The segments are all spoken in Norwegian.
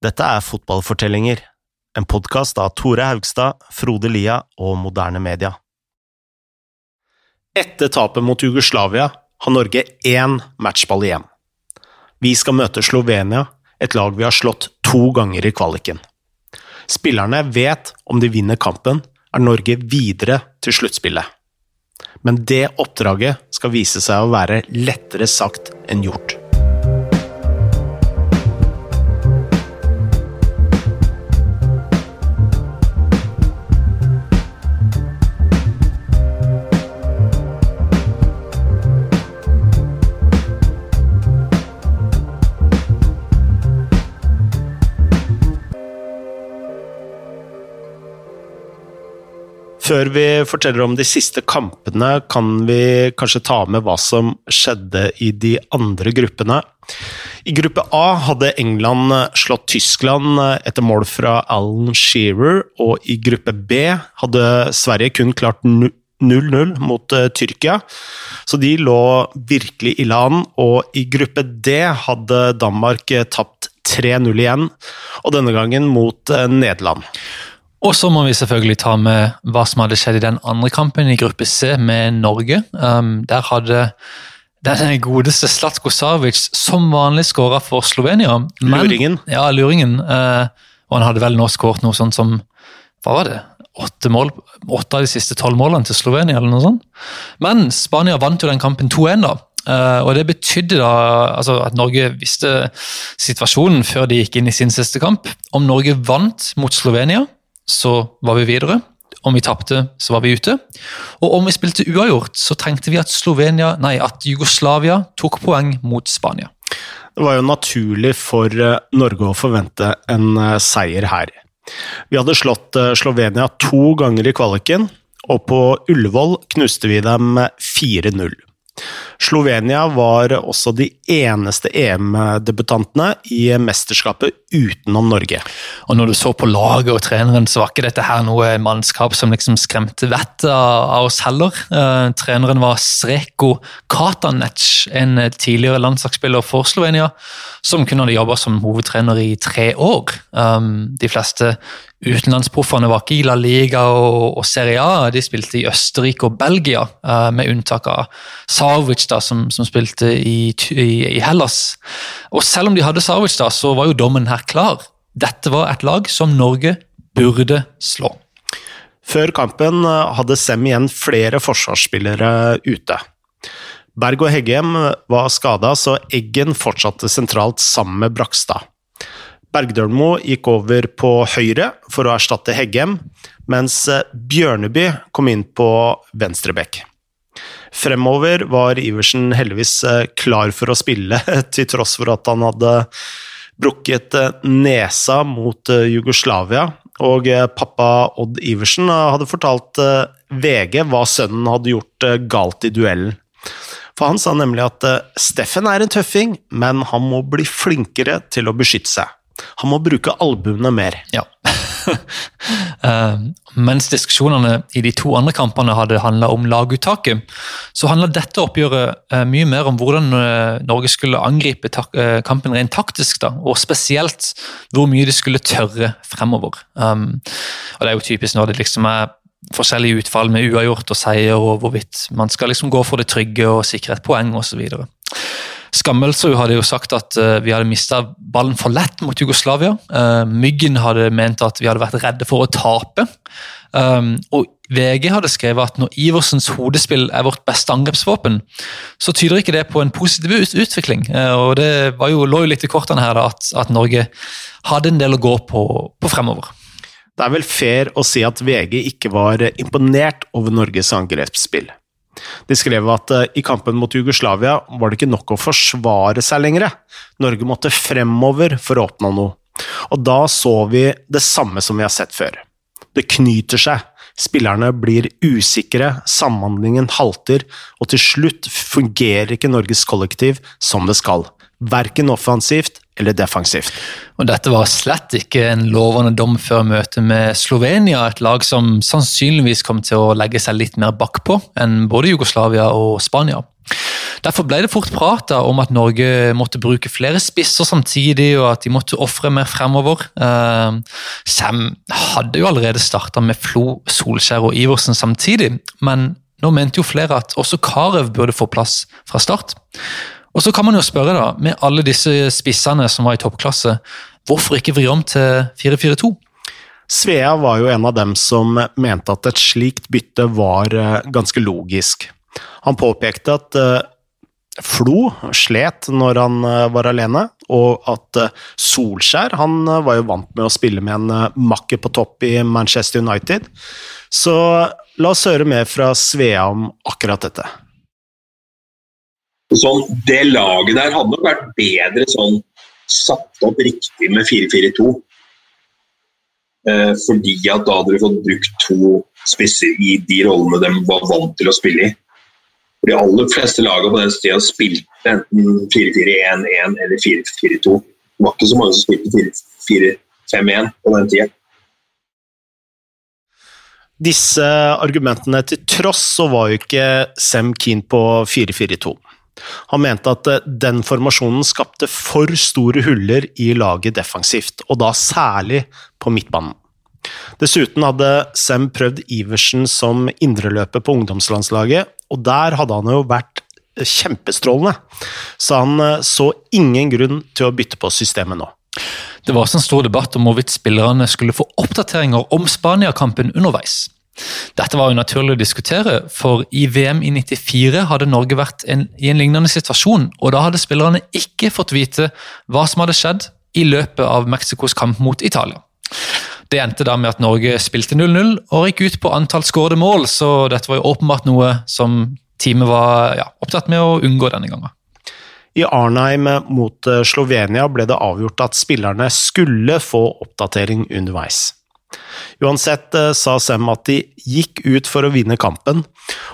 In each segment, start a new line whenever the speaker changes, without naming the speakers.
Dette er Fotballfortellinger, en podkast av Tore Haugstad, Frode Lia og Moderne Media. Etter tapet mot Jugoslavia har Norge én matchball igjen. Vi skal møte Slovenia, et lag vi har slått to ganger i kvaliken. Spillerne vet om de vinner kampen, er Norge videre til sluttspillet. Men det oppdraget skal vise seg å være lettere sagt enn gjort. Før vi forteller om de siste kampene, kan vi kanskje ta med hva som skjedde i de andre gruppene. I gruppe A hadde England slått Tyskland etter mål fra Alan Shearer, og i gruppe B hadde Sverige kun klart 0-0 mot uh, Tyrkia, så de lå virkelig ille an. Og i gruppe D hadde Danmark tapt 3-0 igjen, og denne gangen mot uh, Nederland.
Og så må vi selvfølgelig ta med hva som hadde skjedd i den andre kampen i gruppe C med Norge. Um, der hadde den godeste Slatko Savic som vanlig skåra for Slovenia.
Men, luringen.
Ja, luringen. Uh, og han hadde vel nå skåret noe sånt som hva var det? Åtte, mål, åtte av de siste tolv målene til Slovenia, eller noe sånt. Men Spania vant jo den kampen 2-1, da. Uh, og Det betydde da altså at Norge visste situasjonen før de gikk inn i sin siste kamp. Om Norge vant mot Slovenia, så var vi videre. Om vi tapte, så var vi ute. Og om vi spilte uavgjort, så trengte vi at, Slovenia, nei, at Jugoslavia tok poeng mot Spania.
Det var jo naturlig for eh, Norge å forvente en eh, seier her. Vi hadde slått eh, Slovenia to ganger i kvaliken, og på Ullevål knuste vi dem 4-0. Slovenia var også de eneste EM-debutantene i mesterskapet utenom Norge.
Og Når du så på laget og treneren, så var ikke dette her noe mannskap som liksom skremte vettet av oss heller. Uh, treneren var Sreko Katanec, en tidligere landslagsspiller for Slovenia, som kunne ha jobba som hovedtrener i tre år. Um, de fleste Utenlandsproffene var ikke i La Liga og, Serie A, de spilte i Østerrike og Belgia, uh, med unntak av Savic, da, som, som spilte i, i, i, Hellas. Og Selv om de hadde Savic, da, så var jo dommen her klar. Dette var et lag som Norge burde slå.
Før kampen eh, hadde Sem igjen flere forsvarsspillere ute. Berg og Heggem var skada, så Eggen fortsatte sentralt sammen med Brakstad. Bergdølmo gikk over på høyre for å erstatte Heggem, mens eh, Bjørneby kom inn på venstre bekk. Fremover var Iversen heldigvis eh, klar for å spille, til tross for at han hadde brukket eh, nesa mot Jugoslavia. Og pappa Odd Iversen hadde fortalt VG hva sønnen hadde gjort galt i duellen. For han sa nemlig at Steffen er en tøffing, men han må bli flinkere til å beskytte seg. Han må bruke albuene mer.
Ja. uh, mens diskusjonene i de to andre kampene hadde handla om laguttaket, så handla dette oppgjøret uh, mye mer om hvordan uh, Norge skulle angripe kampen rent taktisk, da, og spesielt hvor mye de skulle tørre fremover. Um, og Det er jo typisk når det liksom er forskjellige utfall med uavgjort og seier, og hvorvidt man skal liksom gå for det trygge og sikre et poeng osv. Skammelsrud hadde jo sagt at uh, vi hadde mista ballen for lett mot Jugoslavia. Uh, Myggen hadde ment at vi hadde vært redde for å tape. Um, og VG hadde skrevet at når Iversens hodespill er vårt beste angrepsvåpen, så tyder ikke det på en positiv utvikling. Uh, og Det jo, lå jo litt i kortene her da, at, at, Norge hadde en del å gå på, på fremover.
Det er vel fair å si at VG ikke var imponert over Norges angrepsspill. De skrev at uh, i kampen mot Jugoslavia var det ikke nok å forsvare seg lenger. Norge måtte fremover for å oppnå noe. Og da så vi det samme som vi har sett før. Det knyter seg. Spillerne blir usikre, samhandlingen halter, og til slutt fungerer ikke Norges kollektiv som det skal. Verken offensivt eller defensivt.
Og Dette var slett ikke en lovende dom før møtet med Slovenia, et lag som sannsynligvis kom til å legge seg litt mer bakpå enn både Jugoslavia og Spania. Derfor ble det fort prata om at Norge måtte bruke flere spisser samtidig, og at de måtte ofre mer fremover. Uh, Sam hadde jo allerede starta med Flo, Solskjær og Iversen samtidig, men nå mente jo flere at også Carew burde få plass fra start. Og så kan man jo spørre, da, med alle disse spissene som var i toppklasse, hvorfor ikke vri om til 4-4-2?
Svea var jo en av dem som mente at et slikt bytte var eh, ganske logisk. Han påpekte at eh, Flo slet når han eh, var alene, og at Solskjær han var jo vant med å spille med en makker på topp i Manchester United. Så la oss høre mer fra Svea om akkurat dette.
Sånn, det laget der hadde nok vært bedre sånn satt opp riktig med 4-4-2. Eh, fordi at da hadde du fått brukt to spisser i de rollene de var vant til å spille i. For De aller fleste lagene på den tida spilte enten 4-4-1-1 eller 4-4-2. Det var ikke så mange som spilte 4-4-5-1 på den tida.
Disse argumentene til tross så var jo ikke Sem keen på 4-4-2. Han mente at eh, den formasjonen skapte for store huller i laget defensivt, og da særlig på midtbanen. Dessuten hadde Sem prøvd Iversen som indreløper på ungdomslandslaget, og der hadde han jo vært kjempestrålende, så han eh, så ingen grunn til å bytte på systemet nå.
Det var også en stor debatt om hvorvidt spillerne skulle få oppdateringer om Spania-kampen underveis. Dette var jo naturlig å diskutere, for i VM i 94 hadde Norge vært en, i en lignende situasjon, og da hadde spillerne ikke fått vite hva som hadde skjedd i løpet av Mexicos kamp mot Italia. Det endte da med at Norge spilte 0-0 og gikk ut på antall skårede mål, så dette var jo åpenbart noe som teamet var ja, opptatt med å unngå denne gangen.
I Arnheim mot eh, Slovenia ble det avgjort at spillerne skulle få oppdatering underveis. Uansett eh, sa Sem at de gikk ut for å vinne kampen,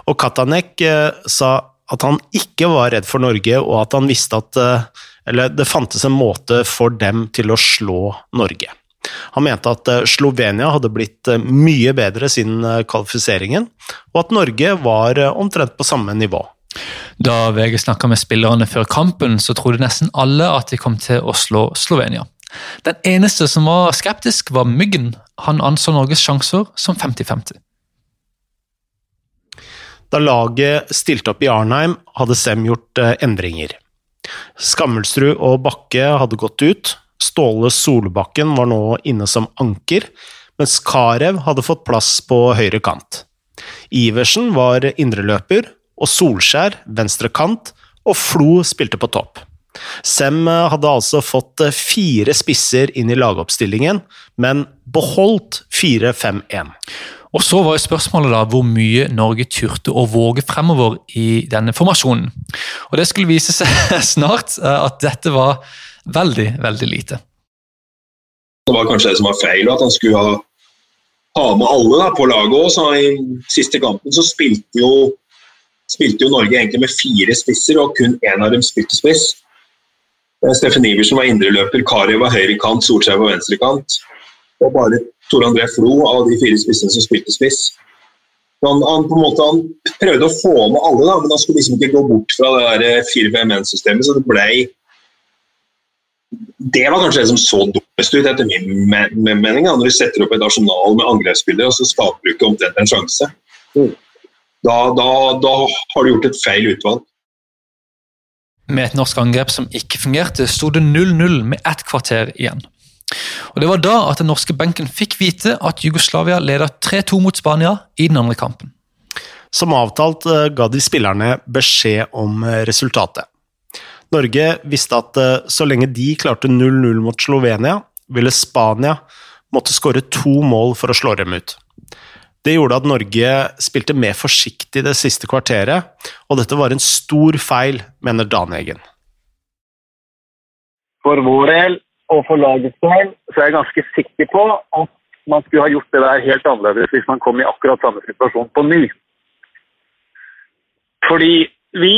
og Katanek eh, sa at han ikke var redd for Norge, og at han visste at eh, eller det fantes en måte for dem til å slå Norge. Han mente at Slovenia hadde blitt mye bedre siden kvalifiseringen, og at Norge var omtrent på samme nivå.
Da VG snakka med spillerne før kampen, så trodde nesten alle at de kom til å slå Slovenia. Den eneste som var skeptisk, var Myggen. Han anså Norges sjanser som 50-50.
Da laget stilte opp i Arnheim, hadde Sem gjort eh, endringer. Skammelsrud og Bakke hadde gått ut. Ståle Solbakken var nå inne som anker, mens Carew hadde fått plass på høyre kant. Iversen var indreløper, og Solskjær venstre kant, og Flo spilte på topp. Sem eh, hadde altså fått eh, fire spisser inn i lagoppstillingen, men beholdt 4-5-1.
Og Så var jo spørsmålet da hvor mye Norge turte å våge fremover i denne formasjonen. Og Det skulle vise seg snart eh, at dette var veldig, veldig lite.
Det var kanskje det som var feil, at han skulle ha, ha med alle da, på laget òg. I siste kampen så spilte jo, spilte jo Norge egentlig med fire spisser, og kun én av dem spilte spiss. Eh, Steffen Iversen var indreløper, Kari var høyrekant, Solskjær var venstrekant. Og bare Tor André Flo av de fire spissene som spilte spiss. Han, han, måte, han prøvde å få med alle, da, men han skulle liksom ikke gå bort fra det 4-5-1-systemet. så det ble det var kanskje det som så dummest ut, etter min mening. Når du setter opp et arsenal med angrepsspillere, og så skaper du ikke omtrent en sjanse. Da, da, da har du gjort et feil utvalg.
Med et norsk angrep som ikke fungerte, sto det 0-0 med ett kvarter igjen. Og Det var da at den norske benken fikk vite at Jugoslavia leda 3-2 mot Spania i den andre kampen.
Som avtalt eh, ga de spillerne beskjed om eh, resultatet. Norge visste at eh, så lenge de klarte 0-0 mot Slovenia, ville Spania måtte skåre to mål for å slå dem ut. Det gjorde at Norge spilte mer forsiktig det siste kvarteret, og dette var en stor feil, mener Dan Egen.
For vår del og for lagets del så er jeg ganske sikker på at man skulle ha gjort det der helt annerledes hvis man kom i akkurat samme situasjon på ny. Fordi vi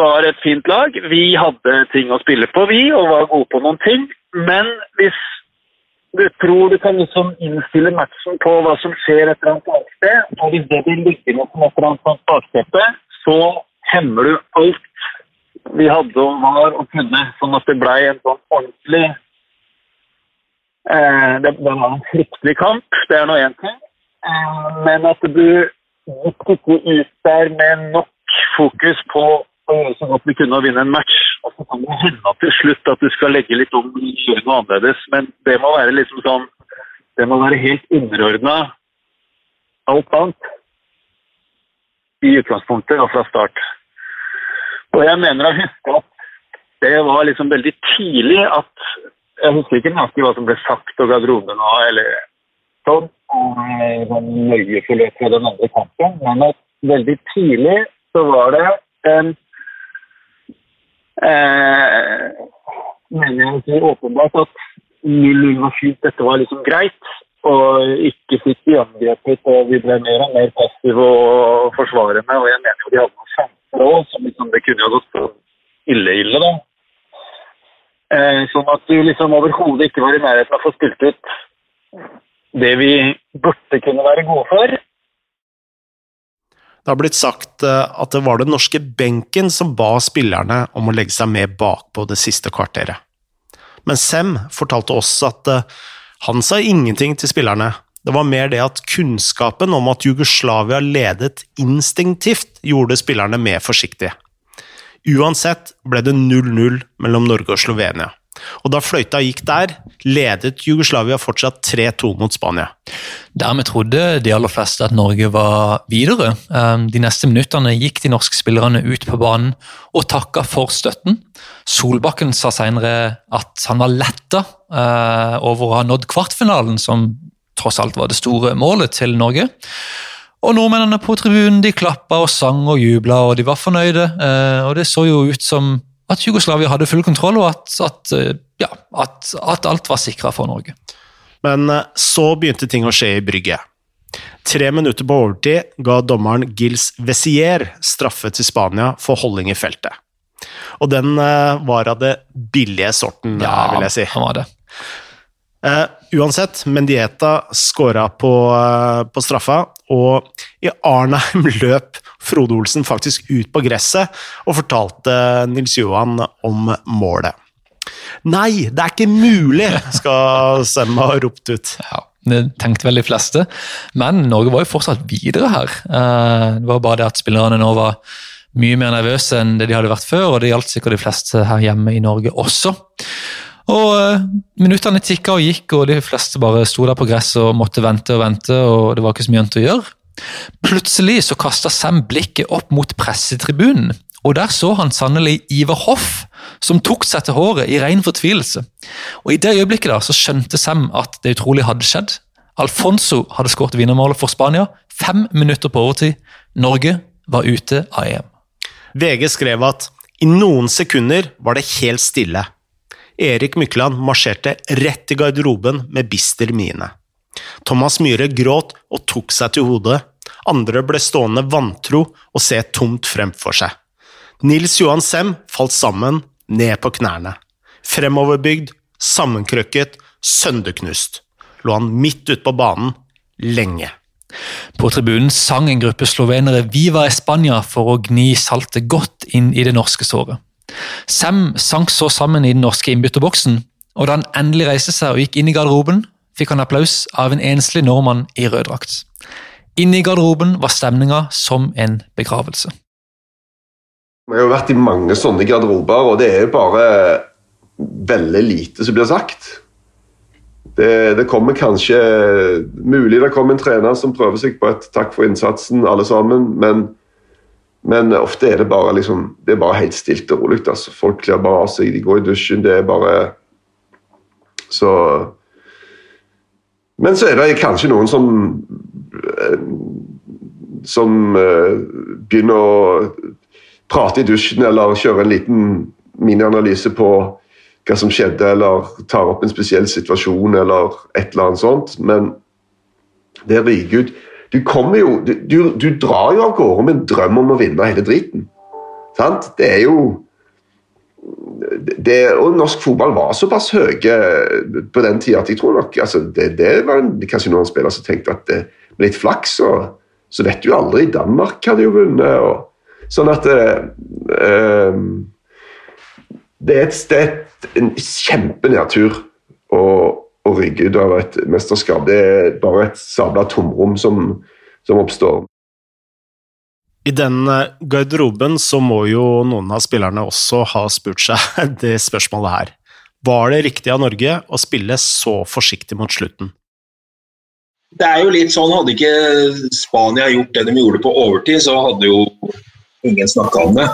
var et fint lag, vi hadde ting å spille på, vi, og var gode på noen ting. Men hvis du tror du kan liksom innstille matchen på hva som skjer et eller annet sted. Og hvis det blir liggende som et eller annet bakteppe, så hemmer du alt vi hadde og var og kunne, sånn at det ble en sånn ordentlig eh, det var en fryktelig kamp, det er nå én ting. Eh, men at du gikk ikke ut der med nok fokus på å gjøre så godt vi kunne vinne en match. Og så kan det hende til slutt at du skal legge litt om og gjøre noe annerledes, men det må være liksom sånn Det må være helt underordna alt annet i utgangspunktet og fra start. Og jeg mener å huske at det var liksom veldig tidlig at Jeg husker ikke nøyaktig hva som ble sagt og garderoben og eller sånn. Den nøye forløp fra den andre kampen, men at veldig tidlig så var det en eh, mener jeg åpenbart at 0-0 var fint, dette var liksom greit. Og ikke fikk de angrepet, og vi ble mer og mer passive og forsvarende. Og jeg mener jo de hadde noen sjanser òg, som liksom, det kunne jo gått så ille-ille, da. Eh, sånn at du liksom overhodet ikke var i nærheten av å få spilt ut det vi burde kunne være gode for.
Det har blitt sagt eh, at det var den norske benken som ba spillerne om å legge seg med bakpå det siste kvarteret. Men Sem fortalte oss at eh, han sa ingenting til spillerne. Det var mer det at kunnskapen om at Jugoslavia ledet instinktivt, gjorde spillerne mer forsiktige. Uansett ble det 0-0 mellom Norge og Slovenia. Og da fløyta gikk der, ledet Jugoslavia fortsatt 3-2 mot Spania.
Dermed trodde de aller fleste at Norge var videre. Ehm, de neste minuttene gikk de norske spillerne ut på banen og takka for støtten. Solbakken sa senere at han var letta eh, over å ha nådd kvartfinalen, som tross alt var det store målet til Norge. Og nordmennene på tribunen de klappa og sang og jubla, og de var fornøyde. Eh, og det så jo ut som at Jugoslavia hadde full kontroll, og at, at, eh, ja, at, at alt var sikra for Norge.
Men eh, så begynte ting å skje i Brygge. Tre minutter på overtid ga dommeren Gils Vesier straffe til Spania for holding i feltet. Og den uh, var av det billige sorten, ja, vil jeg si.
han var det.
Uh, uansett, Mendieta skåra på, uh, på, straffa, og i Arnheim løp Frode Olsen faktisk ut på gresset og fortalte Nils Johan om målet. Nei, det er ikke mulig, skal Semma ha ropt ut.
Ja, det tenkte vel de fleste, men Norge var jo fortsatt videre her. Eh, det var bare det at spillerne nå var mye mer nervøse enn det de hadde vært før, og det gjaldt sikkert de fleste her hjemme i Norge også. Og uh, Minuttene tikka og gikk, og de fleste bare sto der på gresset og måtte vente og vente. og Det var ikke så mye annet å gjøre. Plutselig så kasta Sam blikket opp mot pressetribunen, og der så han sannelig Iver Hoff, som tok seg til håret i ren fortvilelse. Og I det øyeblikket da, så skjønte Sam at det utrolig hadde skjedd. Alfonso hadde skåret vinnermålet for Spania, fem minutter på overtid. Norge var ute av EM.
VG skrev at i noen sekunder var det helt stille. Erik Mykland marsjerte rett i garderoben med bister mine. Thomas Myhre gråt og tok seg til hodet. Andre ble stående vantro og se tomt fremfor seg. Nils Johan Sem falt sammen, ned på knærne. Fremoverbygd, sammenkrøkket, sønderknust. Lå han midt ute på banen, lenge.
På tribunen sang en gruppe slovenere 'Viva España' for å gni saltet godt inn i det norske såret. Sam sank så sammen i den norske innbytterboksen, og da han endelig reiste seg og gikk inn i garderoben, fikk han applaus av en enslig nordmann i rød drakt. Inne i garderoben var stemninga som en begravelse.
Vi har vært i mange sånne garderober, og det er jo bare veldig lite som blir sagt. Det, det, kommer kanskje Mulig det kommer en trener som prøver seg på et 'takk for innsatsen', alle sammen, men, men ofte er det bare liksom, det er bare helt stilt og rolig. Altså. Folk kler bare av seg, de går i dusjen. Det er bare Så men så er det kanskje noen som eh, som uh, begynner å prate i dusjen eller kjøre en liten minianalyse på hva som skjedde, eller tar opp en spesiell situasjon eller et eller annet sånt. Men det riker ut. Du kommer jo du, du, du, drar jo av gårde med en drøm om å vinne hele driten. Sant? Det er jo det, og norsk fotball var såpass høye på den tida at jeg tror nok altså, det, det, var kanskje noen spillere som tenkte at det, med litt flaks så, så vet du aldri. Danmark hadde jo vunnet. Og, sånn at eh, det er, et, det er en kjempenedtur å, å rygge ut av et mesterskap. Det er bare et sabla tomrom som, som oppstår.
I den eh, garderoben så må jo noen av spillerne også ha spurt seg det spørsmålet her. Var det riktig av Norge å spille så forsiktig mot slutten?
Det er jo litt sånn, Hadde ikke Spania gjort det de gjorde på overtid, så hadde jo ingen snakka om det.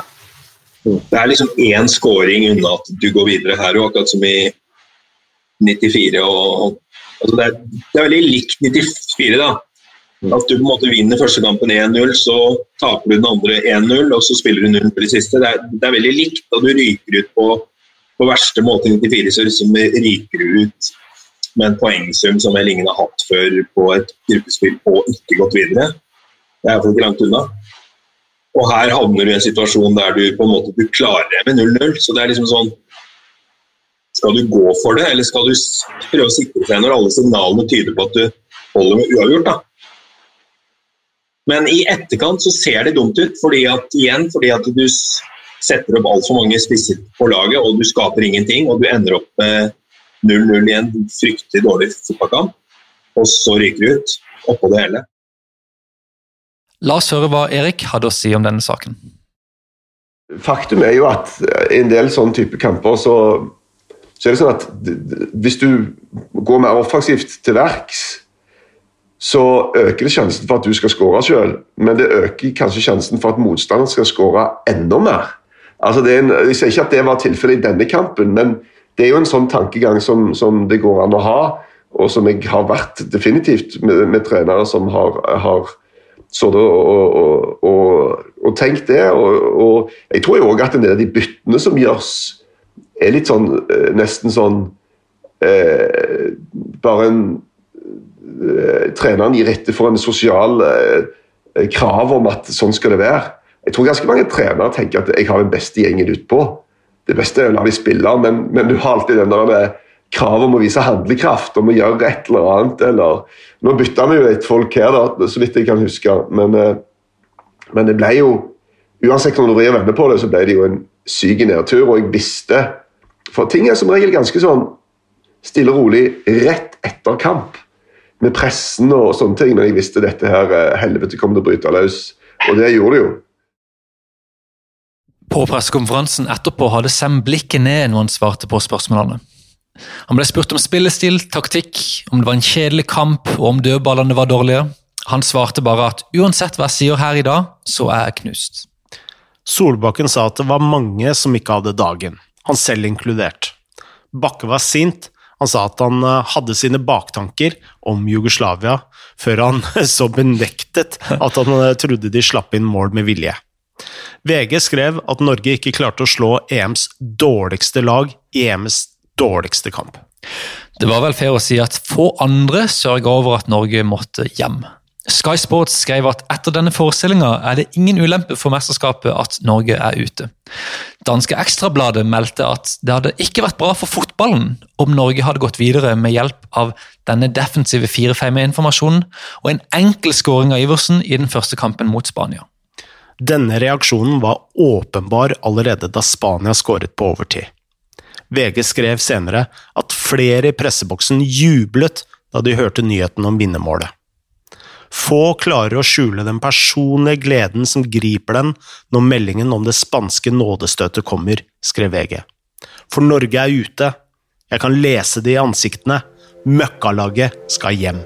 Det er liksom én scoring unna at du går videre her og akkurat som i 94. Og, altså det, er, det, er, veldig likt 94, da. At du på en måte vinner første kampen 1-0, så taper du den andre 1-0, og så spiller du 0 på de siste. Det er, det er, veldig likt, og du ryker ut på, på verste måte i 94, så liksom ryker du ut med en poengsum som vel ingen har hatt før på et gruppespill og ikke gått videre. Det er iallfall ikke langt unna. Og her havner du i en situasjon der du på en måte du klarer det med 0-0. Så det er liksom sånn Skal du gå for det, eller skal du prøve å sikre seg når alle signalene tyder på at du holder med uavgjort? da? Men i etterkant så ser det dumt ut, fordi at, igjen fordi at du setter opp altfor mange spisser på laget, og du skaper ingenting, og du ender opp med 0-0 i en fryktelig dårlig fotballkamp, og så ryker du ut oppå det hele.
La oss høre hva Erik hadde å si om denne saken.
Faktum er jo at i en del sånne type kamper så, så er det sånn at hvis du går mer offensivt til verks, så øker det sjansen for at du skal skåre sjøl, men det øker kanskje sjansen for at motstanderen skal skåre enda mer. Altså en, jeg sier ikke at det var tilfellet i denne kampen, men det er jo en sånn tankegang som, som, det går an å ha, og som jeg har vært definitivt med, med trenere som har, har så og, og, og, og, tenkt det. Og, jeg tror jo òg at en del av de byttene som gjøres, er litt sånn eh, nesten sånn eh, Bare en eh, Treneren gir etter for en sosial eh, krav om at sånn skal det være. Jeg tror ganske mange trenere tenker at jeg har den beste gjengen utpå. Det beste er å la de spille, men, men du har alltid den der krav om å vise handlekraft, om å gjøre et eller annet. eller Nå bytta vi jo litt folk her, da, så vidt jeg kan huske, men, eh, men det ble jo Uansett når du vrir og vender på det, så ble det jo en syk nedtur, og jeg visste For ting er som regel ganske sånn stille og rolig rett etter kamp, med pressen og sånne ting, men jeg visste dette her eh, helvete kom til å bryte løs, og det gjorde det jo.
På pressekonferansen etterpå hadde Sem blikket ned når han svarte på spørsmålene. Han ble spurt om spillestil, taktikk, om det var en kjedelig kamp og om dødballene var dårlige. Han svarte bare at uansett hva jeg sier her i dag, så er jeg knust.
Solbakken sa at det var mange som ikke hadde dagen, han selv inkludert. Bakke var sint, han sa at han eh, hadde sine baktanker om Jugoslavia, før han så benektet at han eh, trodde de slapp inn mål med vilje. VG skrev at Norge ikke klarte å slå EMs dårligste lag i EMs dårligste kamp.
Det var vel fair å si at få andre sørga over at Norge måtte hjem. Sky Sports skrev at etter denne forestillinga er det ingen ulempe for mesterskapet at Norge er ute. Danske Ekstrabladet meldte at det hadde ikke vært bra for fotballen om Norge hadde gått videre med hjelp av denne defensive 4-5-informasjonen og en enkel skåring av Iversen i den første kampen mot Spania.
Denne reaksjonen var åpenbar allerede da Spania skåret på overtid. VG skrev senere at flere i presseboksen jublet da de hørte nyheten om vinnermålet. Få klarer å skjule den personlige gleden som griper den når meldingen om det spanske nådestøtet kommer, skrev VG. For Norge er ute. Jeg kan lese det i ansiktene. Møkkalaget skal hjem.